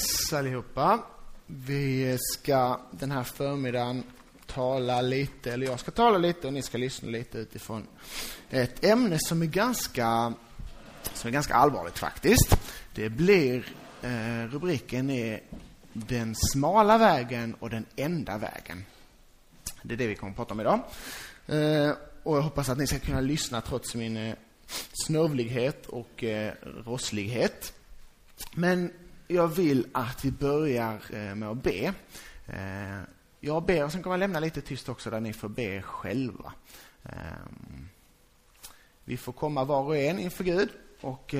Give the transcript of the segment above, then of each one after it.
Yes allihopa. Vi ska den här förmiddagen tala lite, eller jag ska tala lite och ni ska lyssna lite utifrån ett ämne som är ganska, som är ganska allvarligt faktiskt. Det blir, eh, rubriken är Den smala vägen och den enda vägen. Det är det vi kommer att prata om idag. Eh, och jag hoppas att ni ska kunna lyssna trots min eh, snövlighet och eh, rosslighet. Men jag vill att vi börjar eh, med att be. Eh, jag ber och sen kommer jag lämna lite tyst också där ni får be själva. Eh, vi får komma var och en inför Gud och,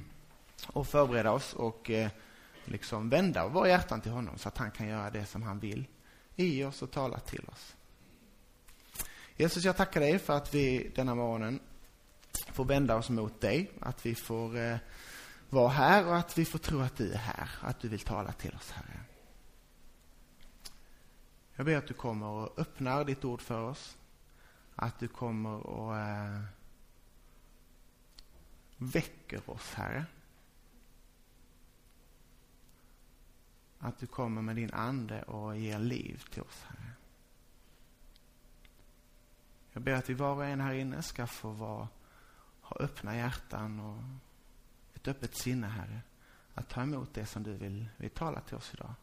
och förbereda oss och liksom vända våra hjärtan till honom så att han kan göra det som han vill i oss och tala till oss. Jesus, jag tackar dig för att vi denna morgonen får vända oss mot dig, att vi får vara här och att vi får tro att du är här, att du vill tala till oss, Herre. Jag ber att du kommer och öppnar ditt ord för oss. Att du kommer och äh, väcker oss, Herre. Att du kommer med din Ande och ger liv till oss, Herre. Jag ber att vi var och en här inne ska få vara, ha öppna hjärtan och ett öppet sinne, Herre, att ta emot det som du vill, vill tala till oss idag.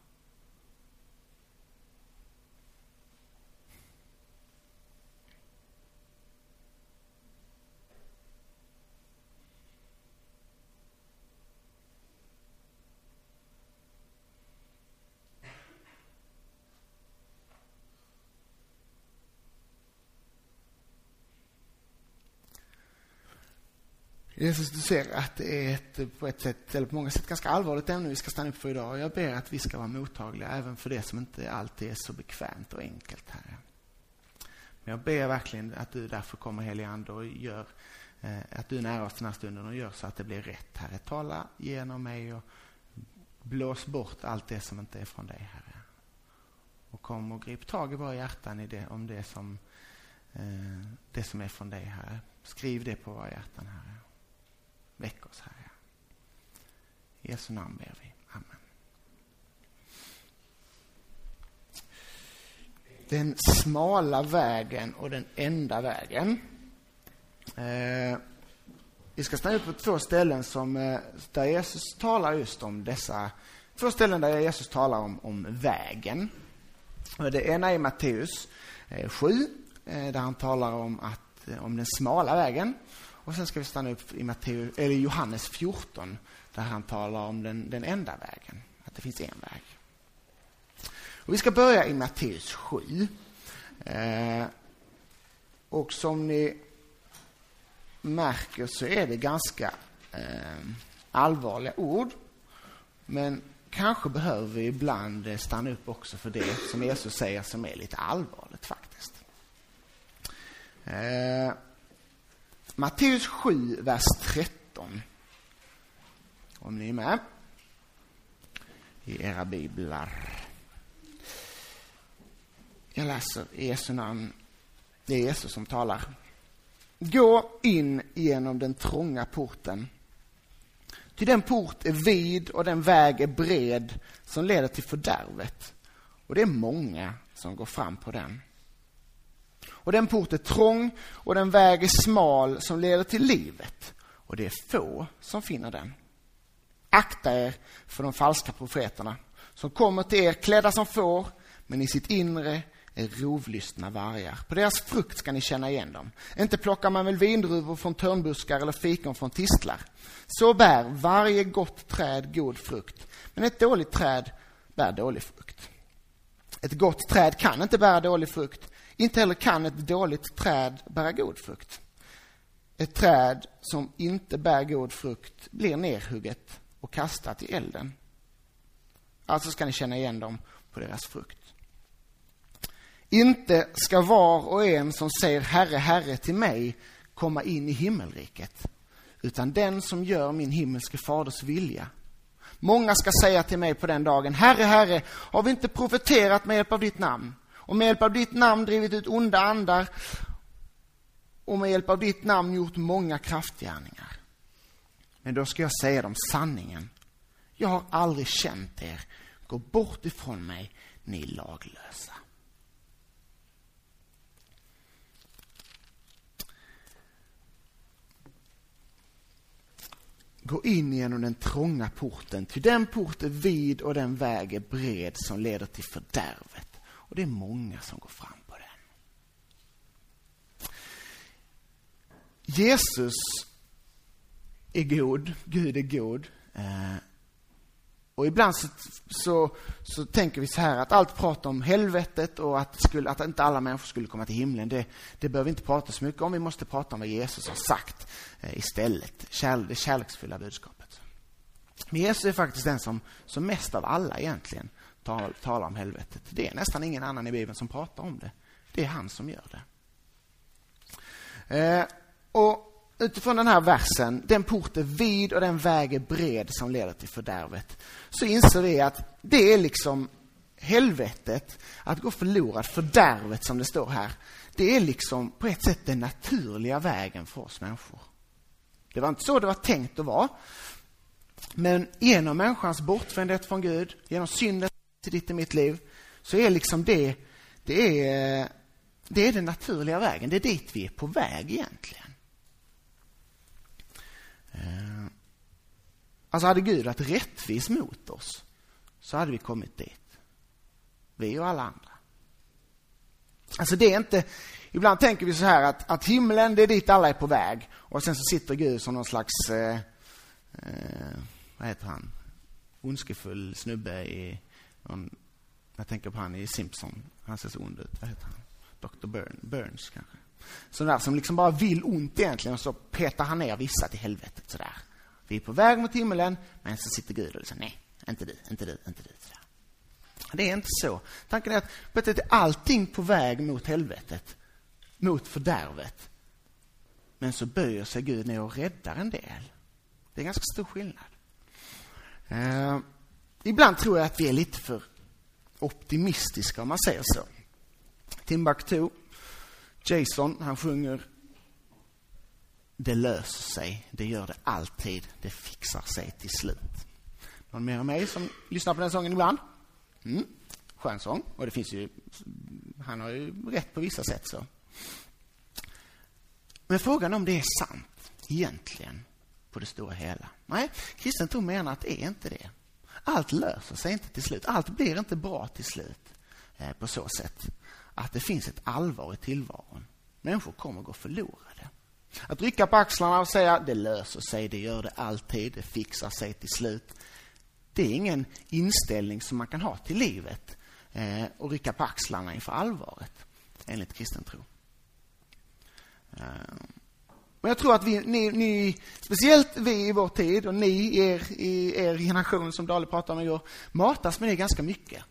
Jesus, du ser att det är ett, på ett sätt, eller på många sätt, ganska allvarligt ämne vi ska stanna upp för idag. Jag ber att vi ska vara mottagliga även för det som inte alltid är så bekvämt och enkelt, Herre. Men jag ber verkligen att du därför kommer, helige Ande, och gör eh, att du är nära oss den här stunden och gör så att det blir rätt, Herre. Tala genom mig och blås bort allt det som inte är från dig, Herre. Och kom och grip tag i våra hjärtan i det, om det som, eh, det som är från dig, Herre. Skriv det på våra hjärtan, Herre. Väck oss, Herre. I Jesu namn ber vi. Amen. Den smala vägen och den enda vägen. Eh, vi ska stanna upp på två ställen som, eh, där Jesus talar just om dessa... Två ställen där Jesus talar om, om vägen. Det ena är Matteus eh, 7, eh, där han talar om, att, eh, om den smala vägen. Och sen ska vi stanna upp i Matteus, eller Johannes 14 där han talar om den, den enda vägen, att det finns en väg. Och vi ska börja i Matteus 7. Eh, och som ni märker så är det ganska eh, allvarliga ord. Men kanske behöver vi ibland eh, stanna upp också för det som Jesus säger som är lite allvarligt faktiskt. Eh, Matteus 7, vers 13. Om ni är med i era biblar. Jag läser i Jesu namn. Det är Jesus som talar. Gå in genom den trånga porten. Ty den port är vid och den väg är bred som leder till fördärvet. Och det är många som går fram på den. Och den port är trång och den väg är smal som leder till livet. Och det är få som finner den. Akta er för de falska profeterna som kommer till er klädda som får, men i sitt inre är rovlystna vargar. På deras frukt ska ni känna igen dem. Inte plockar man väl vindruvor från törnbuskar eller fikon från tistlar. Så bär varje gott träd god frukt, men ett dåligt träd bär dålig frukt. Ett gott träd kan inte bära dålig frukt, inte heller kan ett dåligt träd bära god frukt. Ett träd som inte bär god frukt blir nerhugget och kastat i elden. Alltså ska ni känna igen dem på deras frukt. Inte ska var och en som säger Herre, Herre till mig komma in i himmelriket, utan den som gör min himmelske faders vilja. Många ska säga till mig på den dagen, Herre, Herre, har vi inte profeterat med hjälp av ditt namn? Och med hjälp av ditt namn drivit ut onda andar och med hjälp av ditt namn gjort många kraftgärningar. Men då ska jag säga dem sanningen. Jag har aldrig känt er. Gå bort ifrån mig, ni laglösa. Gå in genom den trånga porten, ty den port är vid och den väg är bred som leder till fördärv. Och det är många som går fram på den. Jesus är god, Gud är god. Eh, och ibland så, så, så, tänker vi så här att allt prat om helvetet och att, skulle, att inte alla människor skulle komma till himlen, det, det behöver vi inte prata så mycket om. Vi måste prata om vad Jesus har sagt eh, istället. Kär, det kärleksfulla budskapet. Men Jesus är faktiskt den som, som mest av alla egentligen talar, talar om helvetet. Det är nästan ingen annan i Bibeln som pratar om det. Det är han som gör det. Eh, och utifrån den här versen, den port är vid och den väg är bred som leder till fördärvet, så inser vi att det är liksom helvetet, att gå förlorad, fördärvet som det står här, det är liksom på ett sätt den naturliga vägen för oss människor. Det var inte så det var tänkt att vara. Men genom människans bortvändhet från Gud, genom synden till ditt och mitt liv, så är liksom det, det är, det är den naturliga vägen. Det är dit vi är på väg egentligen. Eh, alltså hade Gud varit rättvis mot oss så hade vi kommit dit. Vi och alla andra. Alltså det är inte, ibland tänker vi så här att, att himlen det är dit alla är på väg och sen så sitter Gud som någon slags, eh, eh, vad heter han, ondskefull snubbe i, någon, jag tänker på han i Simpson, han ser så ond ut, vad heter han? Dr. Burn, Burns kanske. Sån där som liksom bara vill ont egentligen och så petar han ner vissa till helvetet sådär. Vi är på väg mot himlen, men så sitter Gud och liksom, nej, inte du, inte du, inte du. Sådär. Det är inte så. Tanken är att på ett sätt är allting på väg mot helvetet, mot fördärvet. Men så böjer sig Gud ner och räddar en del. Det är ganska stor skillnad. Eh, Ibland tror jag att vi är lite för optimistiska, om man säger så. Timbuktu Jason, han sjunger Det löser sig, det gör det alltid, det fixar sig till slut. Någon mer än mig som lyssnar på den sången ibland? Mm. Skön sång. Och det finns ju, han har ju rätt på vissa sätt så. Men frågan är om det är sant egentligen på det stora hela. Nej, kristen tro menar att det är inte det. Allt löser sig inte till slut. Allt blir inte bra till slut eh, på så sätt att det finns ett allvar i tillvaron. Människor kommer att gå förlorade. Att rycka på axlarna och säga det löser sig, det gör det alltid, det fixar sig till slut. Det är ingen inställning som man kan ha till livet eh, och rycka på axlarna inför allvaret, enligt kristen tro. Eh, och jag tror att vi, ni, ni, speciellt vi i vår tid och ni er, i er generation som Dale pratar om igår, matas med det ganska mycket.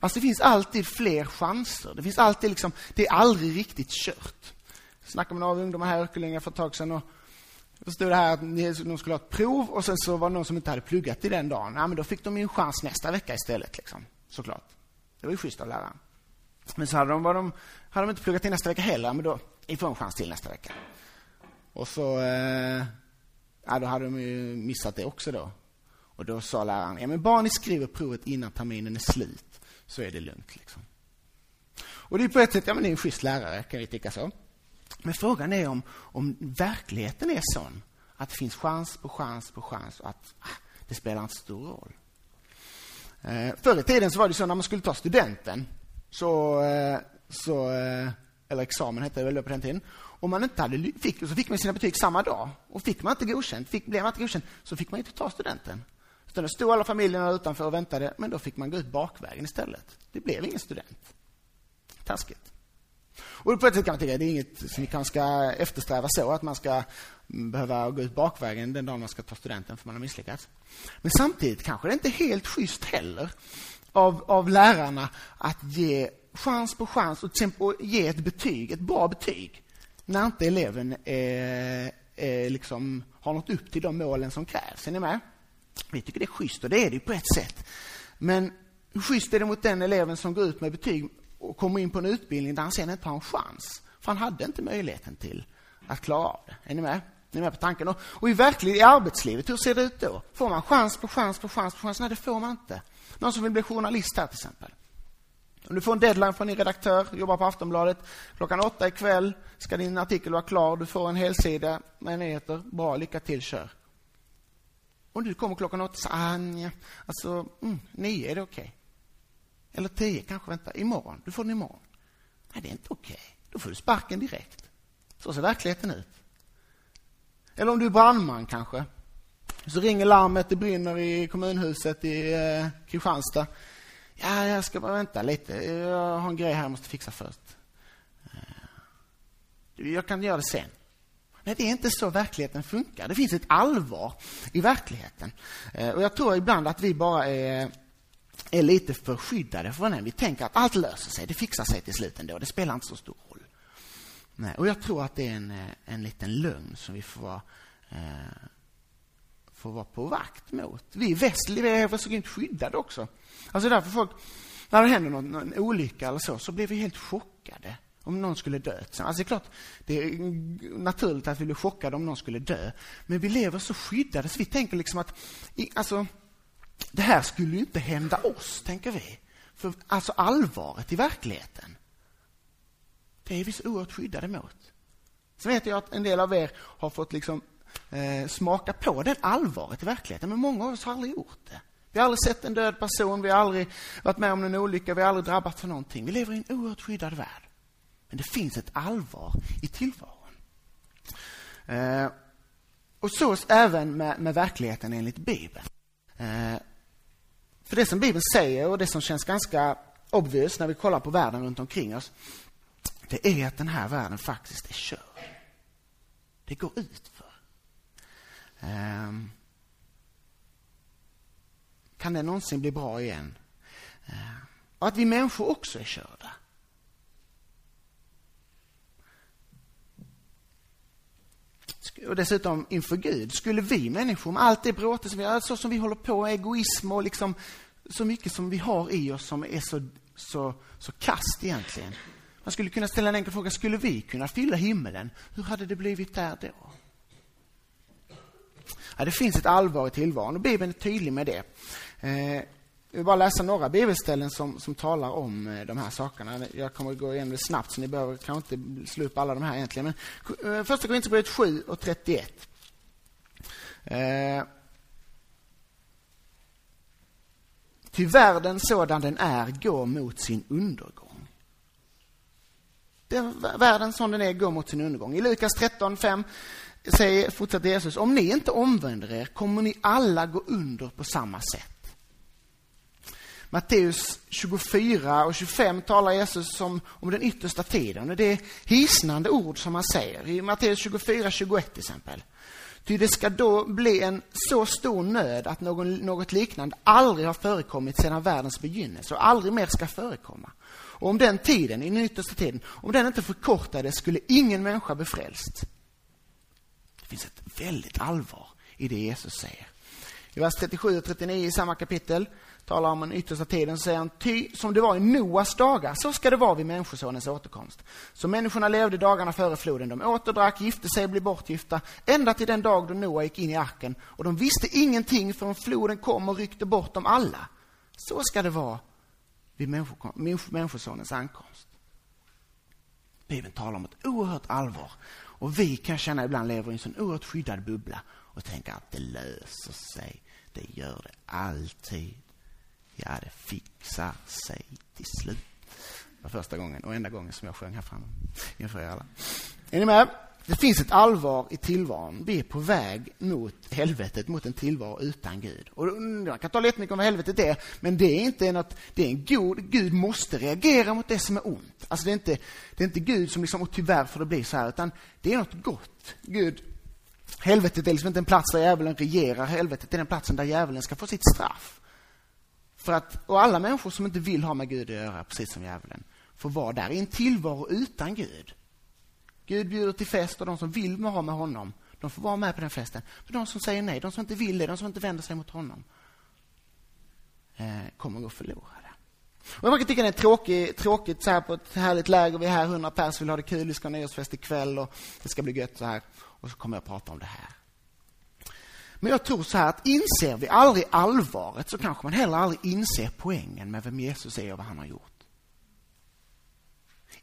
Alltså det finns alltid fler chanser. Det finns alltid liksom, det är aldrig riktigt kört. Jag snackade med några ungdomar här i Örkelljunga för ett tag sedan och då stod det här att de skulle ha ett prov och sen så var det någon som inte hade pluggat till den dagen. Ja, men då fick de ju en chans nästa vecka istället, liksom. såklart. Det var ju schysst av läraren. Men så hade de, var de, hade de inte pluggat till nästa vecka heller, men då, ni får en chans till nästa vecka. Och så, eh, ja, då hade de ju missat det också då. Och då sa läraren, ja men bara ni skriver provet innan terminen är slut så är det lugnt. Liksom. Och det är på ett sätt, ja men det är en schysst lärare, kan vi tycka så. Men frågan är om, om verkligheten är sån att det finns chans på chans på chans och att ah, det spelar inte stor roll. Eh, förr i tiden så var det så när man skulle ta studenten, så, eh, så, eh, eller examen hette det väl på den tiden, om man inte hade, fick, så fick man sina betyg samma dag. Och fick man inte godkänt, fick, blev man inte godkänd, så fick man inte ta studenten. Utan då stod alla familjerna utanför och väntade, men då fick man gå ut bakvägen istället. Det blev ingen student. Taskigt. Och på ett sätt kan man tycka att det är inget som vi kanske ska eftersträva så, att man ska behöva gå ut bakvägen den dagen man ska ta studenten för man har misslyckats. Men samtidigt kanske det inte är helt schysst heller av, av lärarna att ge chans på chans och, och ge ett betyg, ett bra betyg, när inte eleven är, är liksom, har nått upp till de målen som krävs. Är ni med? Vi tycker det är schysst och det är det på ett sätt. Men hur schysst är det mot den eleven som går ut med betyg och kommer in på en utbildning där han sen inte har en chans? För han hade inte möjligheten till att klara av det. Är ni med? Ni är med på tanken? Och, och i verkligen i arbetslivet, hur ser det ut då? Får man chans på chans på chans på chans? Nej, det får man inte. Någon som vill bli journalist här till exempel. Om du får en deadline från din redaktör, jobbar på Aftonbladet, klockan åtta ikväll ska din artikel vara klar, du får en helsida med nyheter. Bra, lycka till, kör. Om du kommer klockan åtta, så, ah, nja, alltså, mm, nio, är det okej? Okay? Eller tio, kanske, vänta, imorgon, du får den imorgon. Nej, det är inte okej. Okay. Då får du sparken direkt. Så ser verkligheten ut. Eller om du är brandman kanske. Så ringer larmet, det brinner i kommunhuset i eh, Kristianstad. Ja, jag ska bara vänta lite. Jag har en grej här jag måste fixa först. Eh, jag kan göra det sen. Nej, det är inte så verkligheten funkar. Det finns ett allvar i verkligheten. Eh, och Jag tror ibland att vi bara är, är lite för skyddade från den. Vi tänker att allt löser sig, det fixar sig till slut ändå. Det spelar inte så stor roll. Nej, och Jag tror att det är en, eh, en liten lögn som vi får vara, eh, får vara på vakt mot. Vi i väst lever så grymt skyddade också. Alltså därför folk, när det händer någon, någon olycka eller så, så blir vi helt chockade om någon skulle dö. Alltså det är klart, det är naturligt att vi blir chockade om någon skulle dö. Men vi lever så skyddade så vi tänker liksom att, alltså, det här skulle ju inte hända oss, tänker vi. För alltså allvaret i verkligheten, det är vi så oerhört skyddade mot. Så vet jag att en del av er har fått liksom eh, smaka på det allvaret i verkligheten, men många av oss har aldrig gjort det. Vi har aldrig sett en död person, vi har aldrig varit med om en olycka, vi har aldrig drabbats av någonting. Vi lever i en oerhört skyddad värld. Men det finns ett allvar i tillvaron. Eh, och så även med, med verkligheten enligt Bibeln. Eh, för det som Bibeln säger och det som känns ganska obvious när vi kollar på världen runt omkring oss, det är att den här världen faktiskt är körd. Det går utför. Ehm, kan det någonsin bli bra igen? Ehm, och att vi människor också är körda. och dessutom inför Gud, skulle vi människor med allt det bråte som vi har, så som vi håller på, egoism och liksom så mycket som vi har i oss som är så, så, så kast egentligen. Man skulle kunna ställa en enkel fråga, skulle vi kunna fylla himmelen? Hur hade det blivit där då? Ja, det finns ett allvar i tillvaron och Bibeln är tydlig med det. Eh, jag vill bara läsa några bibelställen som, som talar om eh, de här sakerna. Jag kommer att gå igenom det snabbt, så ni behöver kanske inte slå upp alla de här egentligen. Men, eh, första Korinthierbrevet 7 och 31. Eh, Ty världen sådan den är går mot sin undergång. Den, världen som den är går mot sin undergång. I Lukas 13, 5 säger, fortsätter Jesus, om ni inte omvänder er kommer ni alla gå under på samma sätt. Matteus 24 och 25 talar Jesus om, om den yttersta tiden. Och det är hisnande ord som han säger. I Matteus 24, 21 till exempel. Ty det ska då bli en så stor nöd att någon, något liknande aldrig har förekommit sedan världens begynnelse och aldrig mer ska förekomma. Och om den tiden, i den yttersta tiden, om den inte förkortades skulle ingen människa bli frälst. Det finns ett väldigt allvar i det Jesus säger. I vers 37 och 39 i samma kapitel talar om den yttersta tiden, så säger han, ty som det var i Noas dagar, så ska det vara vid Människosonens återkomst. Så människorna levde dagarna före floden, de åt och drack, gifte sig och blev bortgifta, ända till den dag då Noa gick in i arken, och de visste ingenting förrän floden kom och ryckte bort dem alla. Så ska det vara vid Människosonens ankomst. Bibeln talar om ett oerhört allvar. Och vi kan känna ibland lever i en sån oerhört skyddad bubbla och tänka att det löser sig. Det gör det alltid. Ja, det fixar sig till slut. Det var första gången och enda gången som jag sjöng här framme inför er alla. Är ni med? Det finns ett allvar i tillvaron. Vi är på väg mot helvetet, mot en tillvaro utan Gud. Och man kan tala jättemycket om vad helvetet är, men det är inte något, det är en god, Gud måste reagera mot det som är ont. Alltså det är inte, det är inte Gud som liksom, och tyvärr får det bli så här, utan det är något gott. Gud, helvetet är liksom inte en plats där djävulen regerar, helvetet är den platsen där djävulen ska få sitt straff. För att, och alla människor som inte vill ha med Gud att göra, precis som djävulen, får vara där i en tillvaro utan Gud. Gud bjuder till fest och de som vill ha med honom, de får vara med på den festen. Men de som säger nej, de som inte vill det, de som inte vänder sig mot honom, eh, kommer gå förlorade. Och jag tycka det är tråkigt, tråkigt så här på ett härligt läger. Vi är här, 100 pers, vill ha det kul, vi ska ha nyårsfest ikväll och det ska bli gött så här. och så kommer jag att prata om det här. Men jag tror så här att inser vi aldrig allvaret så kanske man heller aldrig inser poängen med vem Jesus är och vad han har gjort.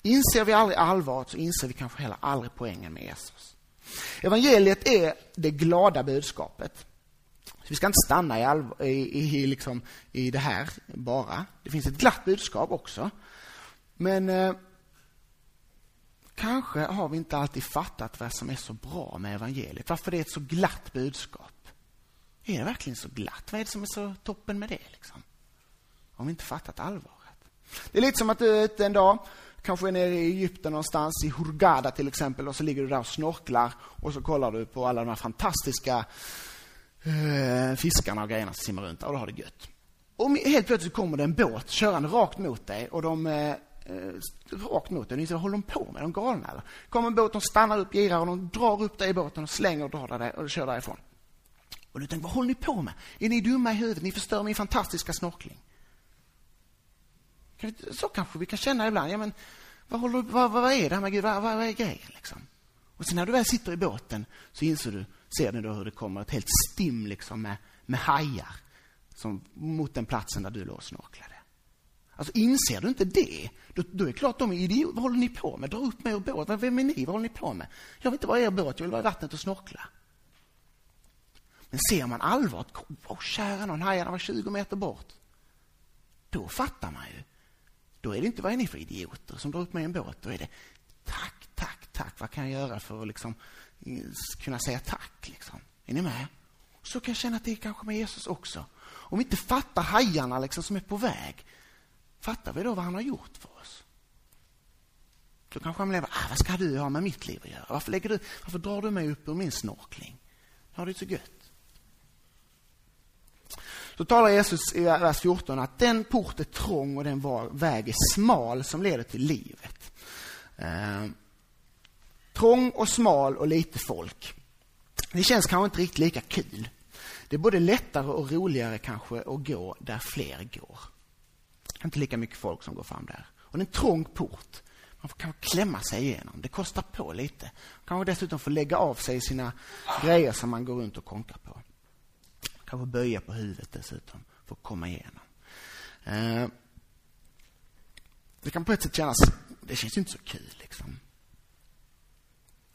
Inser vi aldrig allvaret så inser vi kanske heller aldrig poängen med Jesus. Evangeliet är det glada budskapet. Så vi ska inte stanna i, i, i, liksom, i det här bara. Det finns ett glatt budskap också. Men eh, kanske har vi inte alltid fattat vad som är så bra med evangeliet. Varför det är ett så glatt budskap. Är det verkligen så glatt? Vad är det som är så toppen med det? Liksom? Om vi inte fattat allvaret. Det är lite som att du är ute en dag, kanske är nere i Egypten någonstans, i Hurghada till exempel, och så ligger du där och snorklar och så kollar du på alla de här fantastiska eh, fiskarna och grejerna som simmar runt och då har det gött. Och helt plötsligt kommer det en båt körande rakt mot dig och de eh, eh rakt mot dig. Vad håller de på med? De galna eller? kommer en båt, de stannar upp, girar och de drar upp dig i båten och slänger och drar dig och kör därifrån. Och du tänker, vad håller ni på med? Är ni dumma i huvudet? Ni förstör min fantastiska snorkling. Så kanske vi kan känna ibland. Ja, men vad, håller, vad, vad är det här med Gud? Vad, vad är grejen? Liksom? Och sen när du väl sitter i båten så inser du, ser du då hur det kommer ett helt stim liksom med, med hajar som, mot den platsen där du låg och snorklade. Alltså inser du inte det, då, då är det klart de är idioter. Vad håller ni på med? Dra upp mig ur båten. Vem är ni? Vad håller ni på med? Jag vill inte vara er båt, jag vill vara i vattnet och snorkla. Men ser man allvaret, oh, kära någon, hajarna var 20 meter bort. Då fattar man ju. Då är det inte, vad är ni för idioter som drar upp mig i en båt? Då är det, tack, tack, tack, vad kan jag göra för att liksom, kunna säga tack? Liksom? Är ni med? Så kan jag känna att det är kanske med Jesus också. Om vi inte fattar hajarna liksom, som är på väg, fattar vi då vad han har gjort för oss? Då kanske han lever, ah, vad ska du ha med mitt liv att göra? Varför, lägger du, varför drar du mig upp ur min snorkling? Jag har det så gött. Så talar Jesus i vers 14 att den port är trång och den väg är smal som leder till livet. Eh, trång och smal och lite folk. Det känns kanske inte riktigt lika kul. Det är både lättare och roligare kanske att gå där fler går. Inte lika mycket folk som går fram där. Och det är en trång port. Man får kanske klämma sig igenom. Det kostar på lite. Man kanske dessutom får lägga av sig sina grejer som man går runt och konkar på. Kanske böja på huvudet dessutom för att komma igenom. Eh, det kan på ett sätt kännas, det känns inte så kul liksom.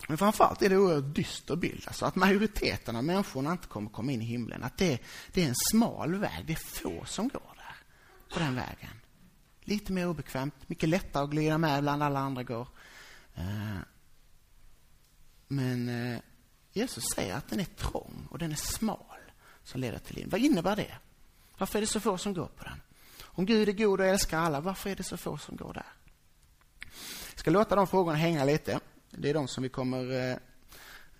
Men framförallt är det en oerhört dyster bild. Alltså att majoriteten av människorna inte kommer komma in i himlen. Att det, det är en smal väg. Det är få som går där, på den vägen. Lite mer obekvämt, mycket lättare att glida med bland alla andra går. Eh, men eh, Jesus säger att den är trång och den är smal som leder till liv. Vad innebär det? Varför är det så få som går på den? Om Gud är god och älskar alla, varför är det så få som går där? Jag ska låta de frågorna hänga lite. Det är de som vi kommer eh,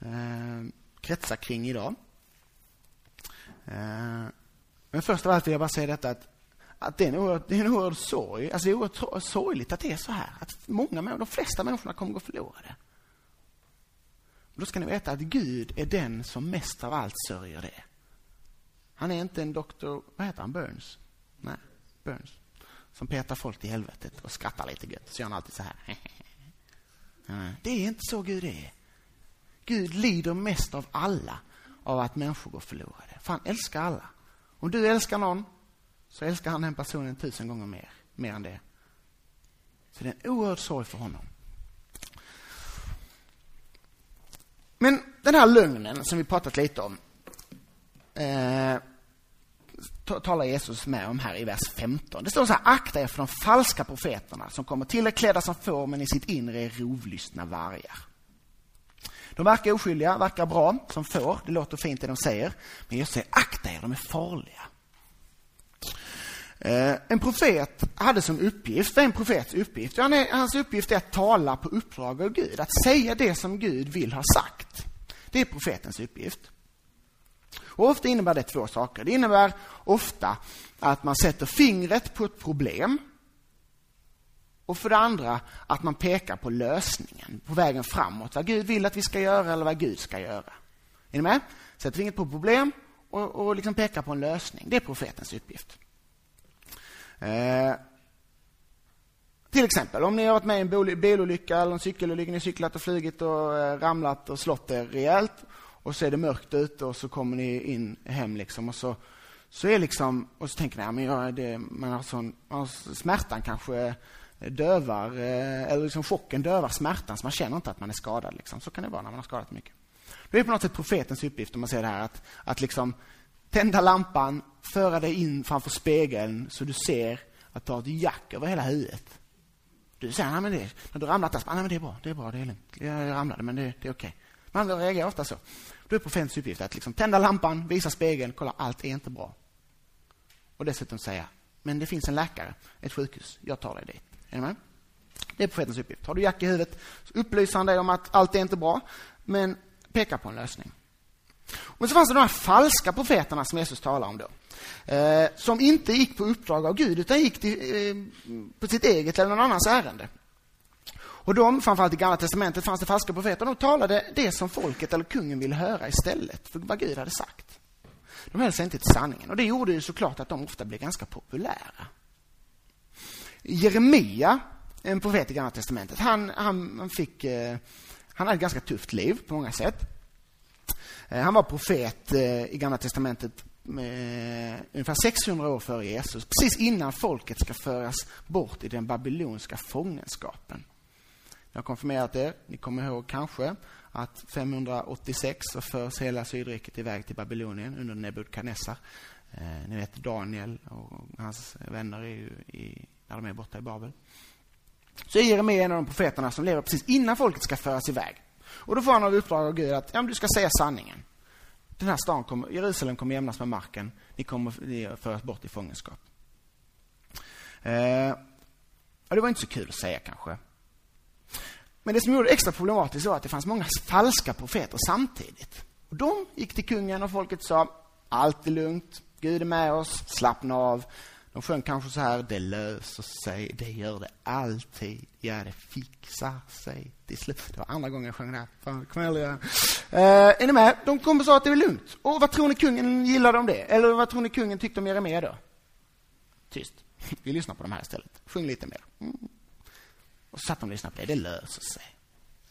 eh, kretsa kring idag. Eh, men först av allt vill jag bara säga detta att, att det är en oerhörd, det är en oerhörd sorg. Alltså det är oerhört sorgligt att det är så här. Att många, de flesta människorna kommer gå förlorade. Då ska ni veta att Gud är den som mest av allt sörjer det. Han är inte en doktor, vad heter han, Burns? Nej, Burns. Som petar folk i helvetet och skrattar lite gött. Så gör han alltid så här. Det är inte så Gud är. Gud lider mest av alla av att människor går förlorade. För han älskar alla. Om du älskar någon så älskar han den personen tusen gånger mer, mer än det. Så det är en oerhörd sorg för honom. Men den här lögnen som vi pratat lite om eh, talar Jesus med om här i vers 15. Det står så här, akta er för de falska profeterna som kommer till er klädda som får men i sitt inre är rovlystna vargar. De verkar oskyldiga, verkar bra som får. Det låter fint det de säger. Men Jesus säger, akta er, de är farliga. Eh, en profet hade som uppgift, vad är en profets uppgift? hans uppgift är att tala på uppdrag av Gud, att säga det som Gud vill ha sagt. Det är profetens uppgift. Och ofta innebär det två saker. Det innebär ofta att man sätter fingret på ett problem och för det andra att man pekar på lösningen, på vägen framåt. Vad Gud vill att vi ska göra eller vad Gud ska göra. Är ni med? Sätter fingret på problem och, och liksom pekar på en lösning. Det är profetens uppgift. Eh, Till exempel, om ni har varit med i en bilolycka eller en cykelolycka, ni cyklat och flugit och eh, ramlat och slått er rejält och så är det mörkt ute och så kommer ni in hem liksom och så, så är liksom, och så tänker ni, ja, men jag, det, man har sån, alltså, smärtan kanske dövar, eh, eller liksom chocken dövar smärtan så man känner inte att man är skadad. Liksom. Så kan det vara när man har skadat mycket. Det är på något sätt profetens uppgift om man säger det här att, att liksom tända lampan, föra dig in framför spegeln så du ser att du har ett jack över hela huvudet. Du säger, nej men det, när du ramlat där, nej men det är bra, det är bra, det är lugnt. Jag ramlade, men det, det är okej. Okay. Man reagerar ofta så. Då är profetens uppgift att liksom tända lampan, visa spegeln, kolla, allt är inte bra. Och dessutom säga, men det finns en läkare, ett sjukhus, jag tar dig dit. Är ni med? Det är profetens uppgift. Har du jack i huvudet, så upplyser han dig om att allt är inte bra, men pekar på en lösning. Men så fanns det de här falska profeterna som Jesus talar om då. Eh, som inte gick på uppdrag av Gud, utan gick till, eh, på sitt eget eller någon annans ärende. Och de, framförallt i Gamla Testamentet, fanns det falska profeter. De talade det som folket eller kungen ville höra istället för vad Gud hade sagt. De höll sig inte till sanningen. Och det gjorde ju såklart att de ofta blev ganska populära. Jeremia, en profet i Gamla Testamentet, han, han, han fick... Eh, han hade ett ganska tufft liv på många sätt. Eh, han var profet eh, i Gamla Testamentet med ungefär 600 år före Jesus, precis innan folket ska föras bort i den babyloniska fångenskapen. Jag har konfirmerat er. Ni kommer ihåg kanske att 586 så förs hela Sydriket iväg till Babylonien under Nebukadnessar. Eh, ni vet Daniel och hans vänner är ju i, när de är borta i Babel. Så är Jeremia en av de profeterna som lever precis innan folket ska föras iväg. Och då får han av uppdrag av Gud att ja, du ska säga sanningen. Den här stan kommer, Jerusalem kommer jämnas med marken. Ni kommer föras bort i fångenskap. Eh, och det var inte så kul att säga kanske. Men det som gjorde det extra problematiskt var att det fanns många falska profeter samtidigt. Och de gick till kungen och folket sa allt är lugnt, Gud är med oss, slappna av. De sjöng kanske så här, det löser sig, det gör det alltid, ja det fixar sig till slut. Det var andra gången jag sjöng det här. Fan, kom igen, eh, är ni med? De kom och sa att det var lugnt. Och vad tror ni kungen gillade om det? Eller vad tror ni kungen tyckte om Jeremia då? Tyst. Vi lyssnar på de här istället. Sjung lite mer. Mm. Och så satt de och lyssnade på det. Det löser sig.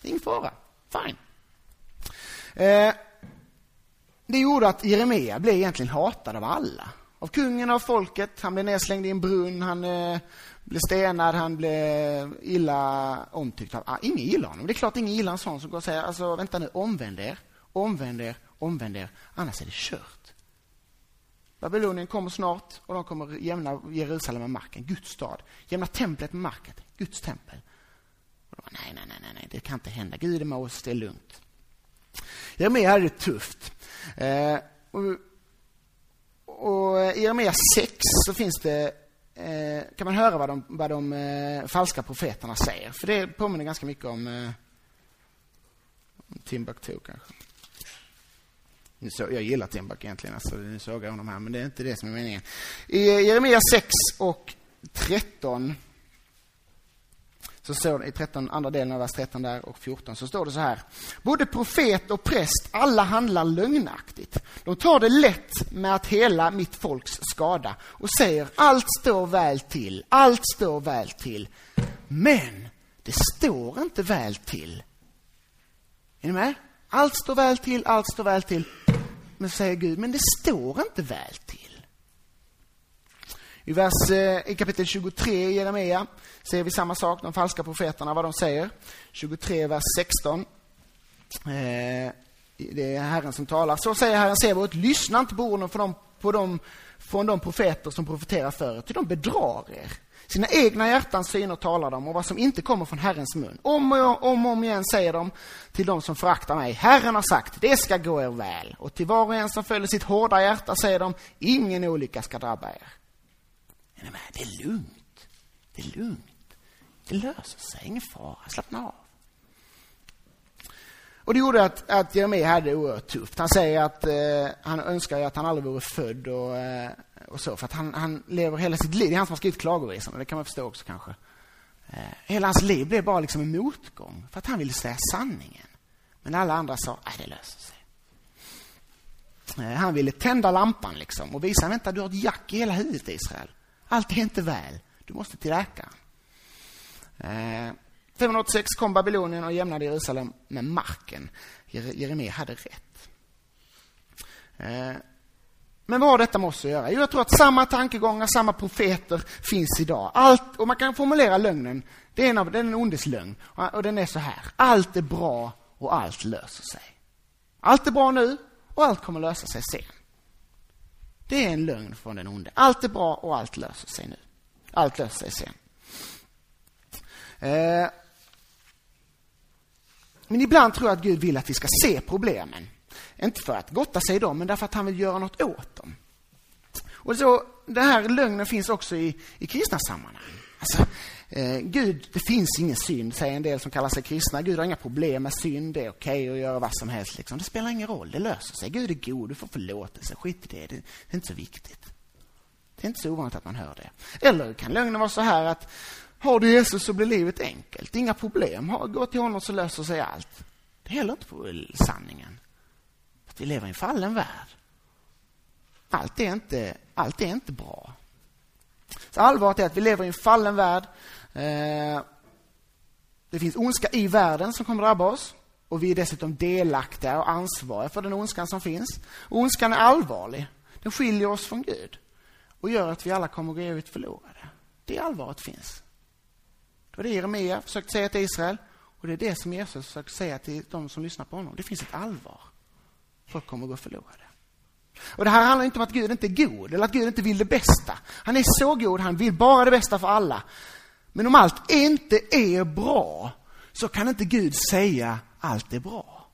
Det är ingen fara. Fine. Eh, det gjorde att Jeremia blev egentligen hatad av alla. Av kungen, av folket. Han blev nedslängd i en brunn, han eh, blev stenad, han blev illa omtyckt av... Ah, ingen gillar honom. Det är klart ingen gillar en sån som går och säger alltså, vänta nu, omvänd er, omvänd er, omvänd er, annars är det kört. Babylonien kommer snart och de kommer jämna Jerusalem med marken, Guds stad. Jämna templet med marken, Guds tempel. Och de bara, nej, nej, nej, nej, det kan inte hända. Gud är med oss, det är lugnt. Jeremia hade det tufft. Eh, och, och I Jeremia 6 så finns det eh, kan man höra vad de, vad de eh, falska profeterna säger. För det påminner ganska mycket om eh, Timbuktu kanske. Så, jag gillar Timbuk egentligen, alltså, nu såg jag honom här, men det är inte det som är meningen. I Jeremia 6 och 13 så står det i 13, andra delen av vers 13 där och 14 så står det så här. Både profet och präst, alla handlar lögnaktigt. De tar det lätt med att hela mitt folks skada och säger allt står väl till, allt står väl till. Men det står inte väl till. Är ni med? Allt står väl till, allt står väl till. Men säger Gud, men det står inte väl till. I, vers, eh, I kapitel 23 i Jeremia ser vi samma sak, de falska profeterna, vad de säger. 23, vers 16. Eh, det är Herren som talar. Så säger Herren Sebaot, lyssna inte på orden från de, på de, från de profeter som profeterar för er, till de bedrar er. Sina egna hjärtans syner talar de och vad som inte kommer från Herrens mun. Om och om, om igen säger de till de som föraktar mig, Herren har sagt, det ska gå er väl. Och till var och en som följer sitt hårda hjärta säger de, ingen olycka ska drabba er. Är med? Det är lugnt. Det är lugnt. Det löser sig, ingen fara. Slappna av. Och det gjorde att, att Jeremia hade det oerhört tufft. Han säger att eh, han önskar att han aldrig vore född och, eh, och så, för att han, han lever hela sitt liv. Det är han som har skrivit klagovisorna, det kan man förstå också kanske. Eh, hela hans liv blev bara liksom en motgång, för att han ville säga sanningen. Men alla andra sa, nej det löser sig. Eh, han ville tända lampan liksom och visa, vänta du har ett jack i hela huvudet Israel. Allt är inte väl. Du måste till läkaren. Eh, 586 kom Babylonien och jämnade Jerusalem med marken. Jeremia hade rätt. Eh, men vad har detta med oss att göra? Jo, jag tror att samma tankegångar, samma profeter finns idag. Allt, och man kan formulera lögnen, det är en, av, det är en ondes lögn. Och den är så här, allt är bra och allt löser sig. Allt är bra nu och allt kommer lösa sig sen. Det är en lögn från den onde. Allt är bra och allt löser sig nu. Allt löser sig sen. Eh, men ibland tror jag att Gud vill att vi ska se problemen. Inte för att gotta sig i dem, men därför att han vill göra något åt dem. Och så, Den här lögnen finns också i, i kristna sammanhang. Alltså, eh, Gud, det finns ingen synd, säger en del som kallar sig kristna. Gud har inga problem med synd, det är okej okay att göra vad som helst. Liksom. Det spelar ingen roll, det löser sig. Gud är god, du får förlåtelse, skit i det, det, är inte så viktigt. Det är inte så ovanligt att man hör det. Eller kan lögnen vara så här att har du Jesus så blir livet enkelt, inga problem. Gå till honom så löser sig allt. Det är heller inte på sanningen. Att vi lever i en fallen värld. Allt är inte, allt är inte bra. Så allvaret är att vi lever i en fallen värld. Eh, det finns ondska i världen som kommer drabba oss. Och vi är dessutom delaktiga och ansvariga för den ondskan som finns. Och ondskan är allvarlig. Den skiljer oss från Gud och gör att vi alla kommer att gå evigt förlorade. Det allvaret finns. Det var det Jeremia försökte säga till Israel och det är det som Jesus försöker säga till de som lyssnar på honom. Det finns ett allvar. Folk kommer att gå förlorade. Och det här handlar inte om att Gud inte är god eller att Gud inte vill det bästa. Han är så god, han vill bara det bästa för alla. Men om allt inte är bra så kan inte Gud säga allt är bra.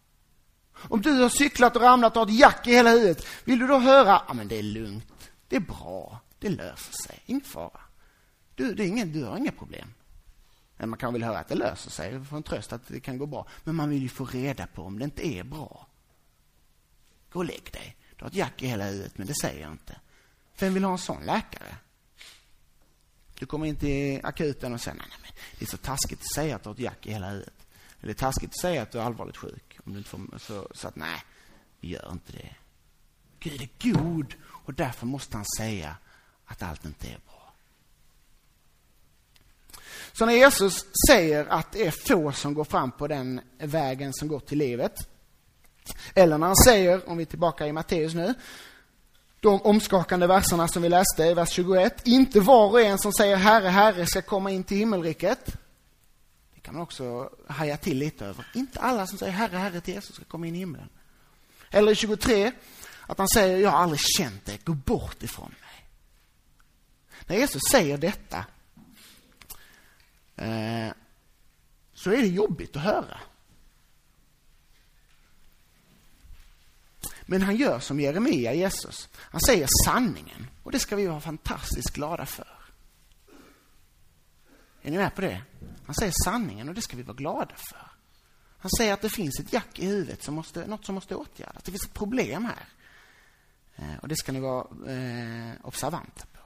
Om du har cyklat och ramlat och har ett jack i hela huvudet, vill du då höra, ja men det är lugnt, det är bra, det löser sig, ingen fara. Du, det är ingen, du har inga problem. Men man kan väl höra att det löser sig, få en tröst att det kan gå bra. Men man vill ju få reda på om det inte är bra. Gå och lägg dig. Du har ett jack i hela huvudet, men det säger jag inte. Vem vill ha en sån läkare? Du kommer in till akuten och säger nej, nej, det är så taskigt att säga att du har ett jack i hela huvudet. Eller det är taskigt att säga att du är allvarligt sjuk. Om du inte får, så, så att nej, vi gör inte det. Gud är god och därför måste han säga att allt inte är bra. Så när Jesus säger att det är få som går fram på den vägen som går till livet, eller när han säger, om vi är tillbaka i Matteus nu, de omskakande verserna som vi läste i vers 21. Inte var och en som säger Herre, Herre ska komma in till himmelriket. Det kan man också haja till lite över. Inte alla som säger Herre, Herre till Jesus ska komma in i himlen. Eller i 23, att han säger Jag har aldrig känt dig, gå bort ifrån mig. När Jesus säger detta eh, så är det jobbigt att höra. Men han gör som Jeremia, Jesus. Han säger sanningen. Och det ska vi vara fantastiskt glada för. Är ni med på det? Han säger sanningen och det ska vi vara glada för. Han säger att det finns ett jack i huvudet, som måste, något som måste åtgärdas. Det finns ett problem här. Eh, och det ska ni vara eh, observanta på.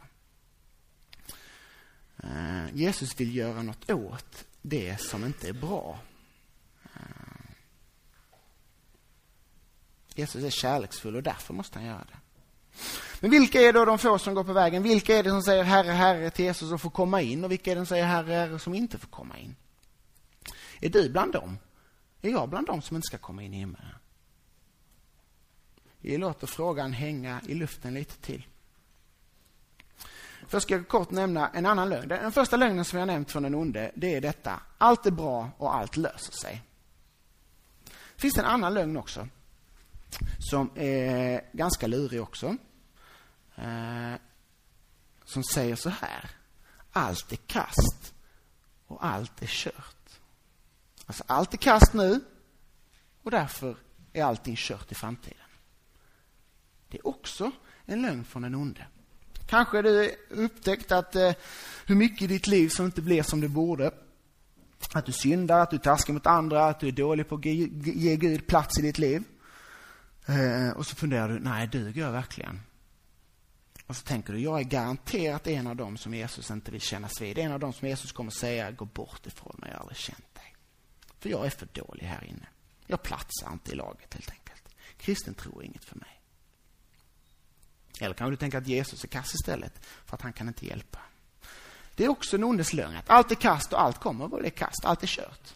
Eh, Jesus vill göra något åt det som inte är bra. Eh, Jesus är kärleksfull och därför måste han göra det. Men vilka är då de få som går på vägen? Vilka är det som säger Herre, Herre till Jesus och får komma in? Och vilka är det som säger Herre, Herre som inte får komma in? Är du bland dem? Är jag bland dem som inte ska komma in i himmelen? Vi låter frågan hänga i luften lite till. Först ska jag kort nämna en annan lögn. Den första lögnen som jag nämnt från den onde, det är detta. Allt är bra och allt löser sig. Det finns en annan lögn också som är ganska lurig också. Eh, som säger så här. Allt är kast och allt är kört. Alltså allt är kast nu och därför är allting kört i framtiden. Det är också en lögn från den onde. Kanske du upptäckt att eh, hur mycket i ditt liv som inte blir som det borde. Att du syndar, att du taskar mot andra, att du är dålig på att ge Gud plats i ditt liv. Eh, och så funderar du, nej, duger jag verkligen? Och så tänker du, jag är garanterat en av dem som Jesus inte vill kännas vid. En av dem som Jesus kommer säga, gå bort ifrån mig, jag har aldrig känt dig. För jag är för dålig här inne. Jag platsar inte i laget helt enkelt. Kristen tro är inget för mig. Eller kanske du tänker att Jesus är kass istället, för att han kan inte hjälpa. Det är också en ondes lögn. Att allt är kast och allt kommer att bli kast. Allt är kört.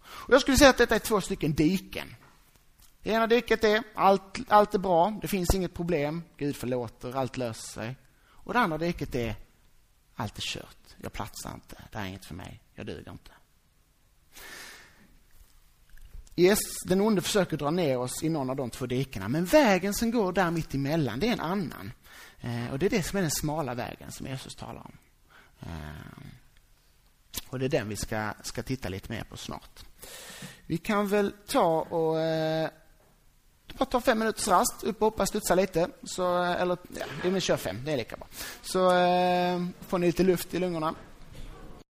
Och jag skulle säga att detta är två stycken diken. Det ena diket är allt, allt är bra, det finns inget problem, Gud förlåter, allt löser sig. Och det andra diket är allt är kört, jag platsar inte, det här är inget för mig, jag duger inte. Yes, den onde försöker dra ner oss i någon av de två dikena, men vägen som går där mitt emellan, det är en annan. Eh, och det är det som är den smala vägen som Jesus talar om. Eh, och det är den vi ska, ska titta lite mer på snart. Vi kan väl ta och eh, bara ta fem minuters rast, upp och hoppa, studsa lite. Så, eh, eller, ja, vi kör fem, det är lika bra. Så eh, får ni lite luft i lungorna.